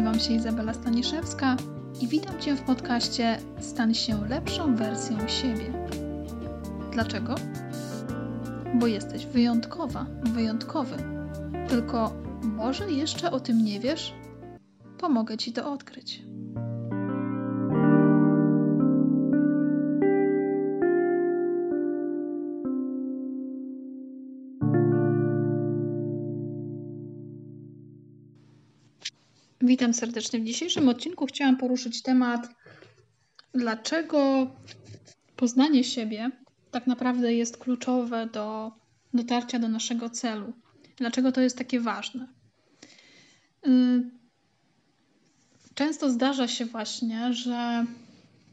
Nazywam się Izabela Staniszewska i witam Cię w podcaście Stan się lepszą wersją siebie. Dlaczego? Bo jesteś wyjątkowa, wyjątkowy. Tylko może jeszcze o tym nie wiesz? Pomogę Ci to odkryć. Witam serdecznie. W dzisiejszym odcinku chciałam poruszyć temat, dlaczego poznanie siebie tak naprawdę jest kluczowe do dotarcia do naszego celu. Dlaczego to jest takie ważne? Y, często zdarza się właśnie, że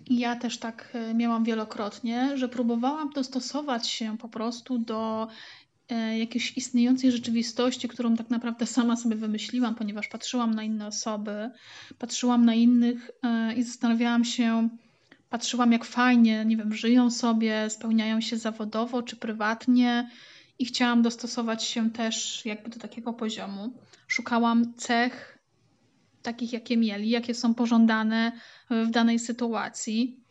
ja też tak y, miałam wielokrotnie, że próbowałam dostosować się po prostu do jakiejś istniejącej rzeczywistości, którą tak naprawdę sama sobie wymyśliłam, ponieważ patrzyłam na inne osoby, patrzyłam na innych e, i zastanawiałam się, patrzyłam jak fajnie, nie wiem, żyją sobie, spełniają się zawodowo czy prywatnie i chciałam dostosować się też jakby do takiego poziomu. Szukałam cech takich, jakie mieli, jakie są pożądane w danej sytuacji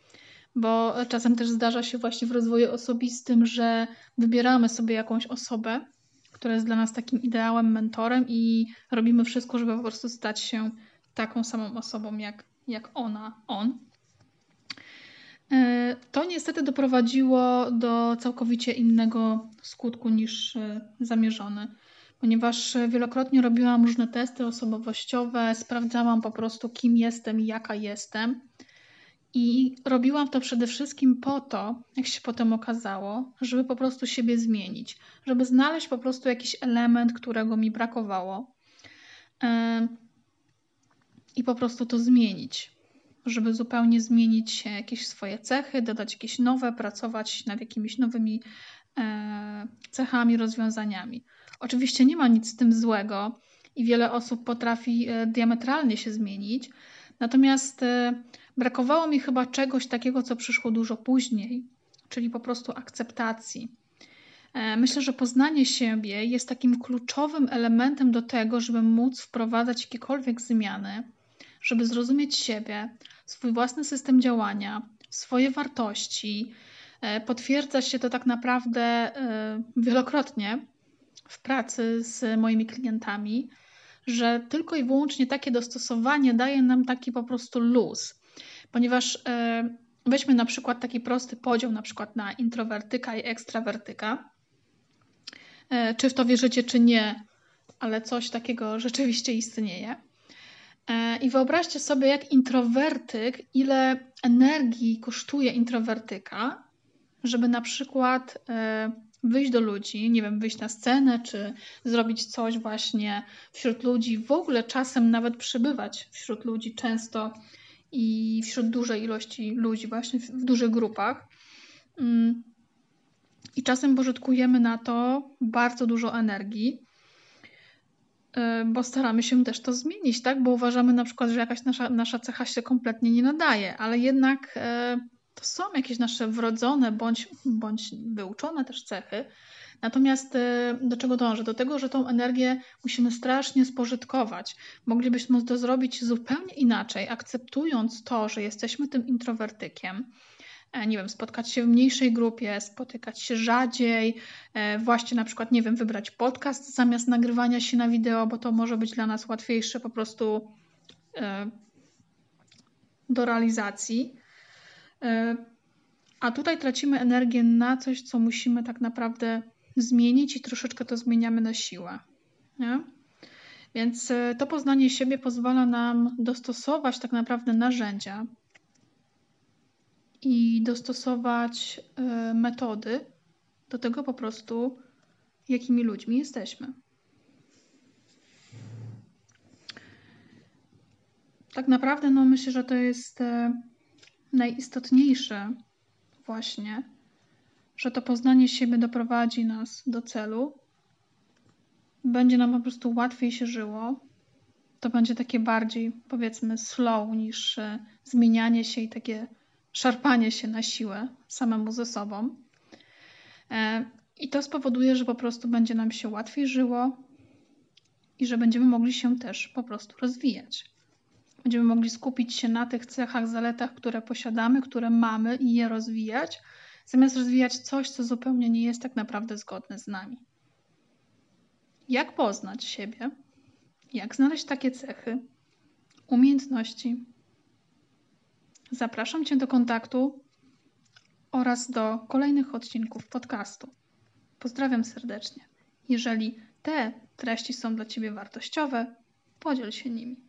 bo czasem też zdarza się właśnie w rozwoju osobistym, że wybieramy sobie jakąś osobę, która jest dla nas takim ideałem, mentorem i robimy wszystko, żeby po prostu stać się taką samą osobą jak, jak ona, on. E, to niestety doprowadziło do całkowicie innego skutku niż e, zamierzony, ponieważ wielokrotnie robiłam różne testy osobowościowe, sprawdzałam po prostu, kim jestem i jaka jestem. I robiłam to przede wszystkim po to, jak się potem okazało, żeby po prostu siebie zmienić, żeby znaleźć po prostu jakiś element, którego mi brakowało i po prostu to zmienić, żeby zupełnie zmienić jakieś swoje cechy, dodać jakieś nowe, pracować nad jakimiś nowymi e, cechami, rozwiązaniami. Oczywiście nie ma nic z tym złego i wiele osób potrafi e, diametralnie się zmienić, natomiast e, Brakowało mi chyba czegoś takiego, co przyszło dużo później, czyli po prostu akceptacji. E, myślę, że poznanie siebie jest takim kluczowym elementem do tego, żeby móc wprowadzać jakiekolwiek zmiany, żeby zrozumieć siebie, swój własny system działania, swoje wartości. E, potwierdza się to tak naprawdę wielokrotnie w pracy z moimi klientami, że tylko i wyłącznie takie dostosowanie daje nam taki po prostu luz ponieważ e, weźmy na przykład taki prosty podział na przykład na introwertyka i ekstrawertyka. E, czy w to wierzycie, czy nie, ale coś takiego rzeczywiście istnieje. E, I wyobraźcie sobie, jak introwertyk, ile energii kosztuje introwertyka, żeby na przykład wyjść do ludzi, nie wiem, wyjść na scenę, czy zrobić coś właśnie wśród ludzi, w ogóle czasem nawet przybywać wśród ludzi często i wśród dużej ilości ludzi, właśnie w, dużych grupach. Mm. I czasem pożytkujemy na to bardzo dużo energii, y, bo staramy się też to zmienić, tak? Bo uważamy na przykład, że jakaś nasza, nasza cecha się kompletnie nie nadaje, ale jednak y, to są jakieś nasze wrodzone bądź, bądź wyuczone też cechy, Natomiast e, do czego dążę? Do tego, że tą energię musimy strasznie spożytkować. Moglibyśmy to zrobić zupełnie inaczej, akceptując to, że jesteśmy tym introwertykiem. E, nie wiem, spotkać się w mniejszej grupie, spotykać się rzadziej, e, właśnie na przykład, nie wiem, wybrać podcast zamiast nagrywania się na wideo, bo to może być dla nas łatwiejsze po prostu do realizacji. A tutaj tracimy energię na coś, co musimy tak naprawdę zmienić i troszeczkę to zmieniamy na siłę. Nie? Więc e, to poznanie siebie pozwala nam dostosować tak naprawdę narzędzia i dostosować e, metody do tego po prostu, jakimi ludźmi jesteśmy. Tak naprawdę, no myślę, że to jest e, najistotniejsze właśnie że to poznanie siebie doprowadzi nas do celu, będzie nam po prostu łatwiej się żyło. To będzie takie bardziej, powiedzmy, slow niż e, zmienianie się i takie szarpanie się na siłę samemu ze sobą. E, I to spowoduje, że po prostu będzie nam się łatwiej żyło i że będziemy mogli się też po prostu rozwijać. Będziemy mogli skupić się na tych cechach, zaletach, które posiadamy, które mamy i je rozwijać, zamiast rozwijać coś, co zupełnie nie jest tak naprawdę zgodne z nami. Jak poznać siebie? Jak znaleźć takie cechy, umiejętności? Zapraszam Cię do kontaktu oraz do kolejnych odcinków podcastu. Pozdrawiam serdecznie. Jeżeli te treści są dla Ciebie wartościowe, podziel się nimi.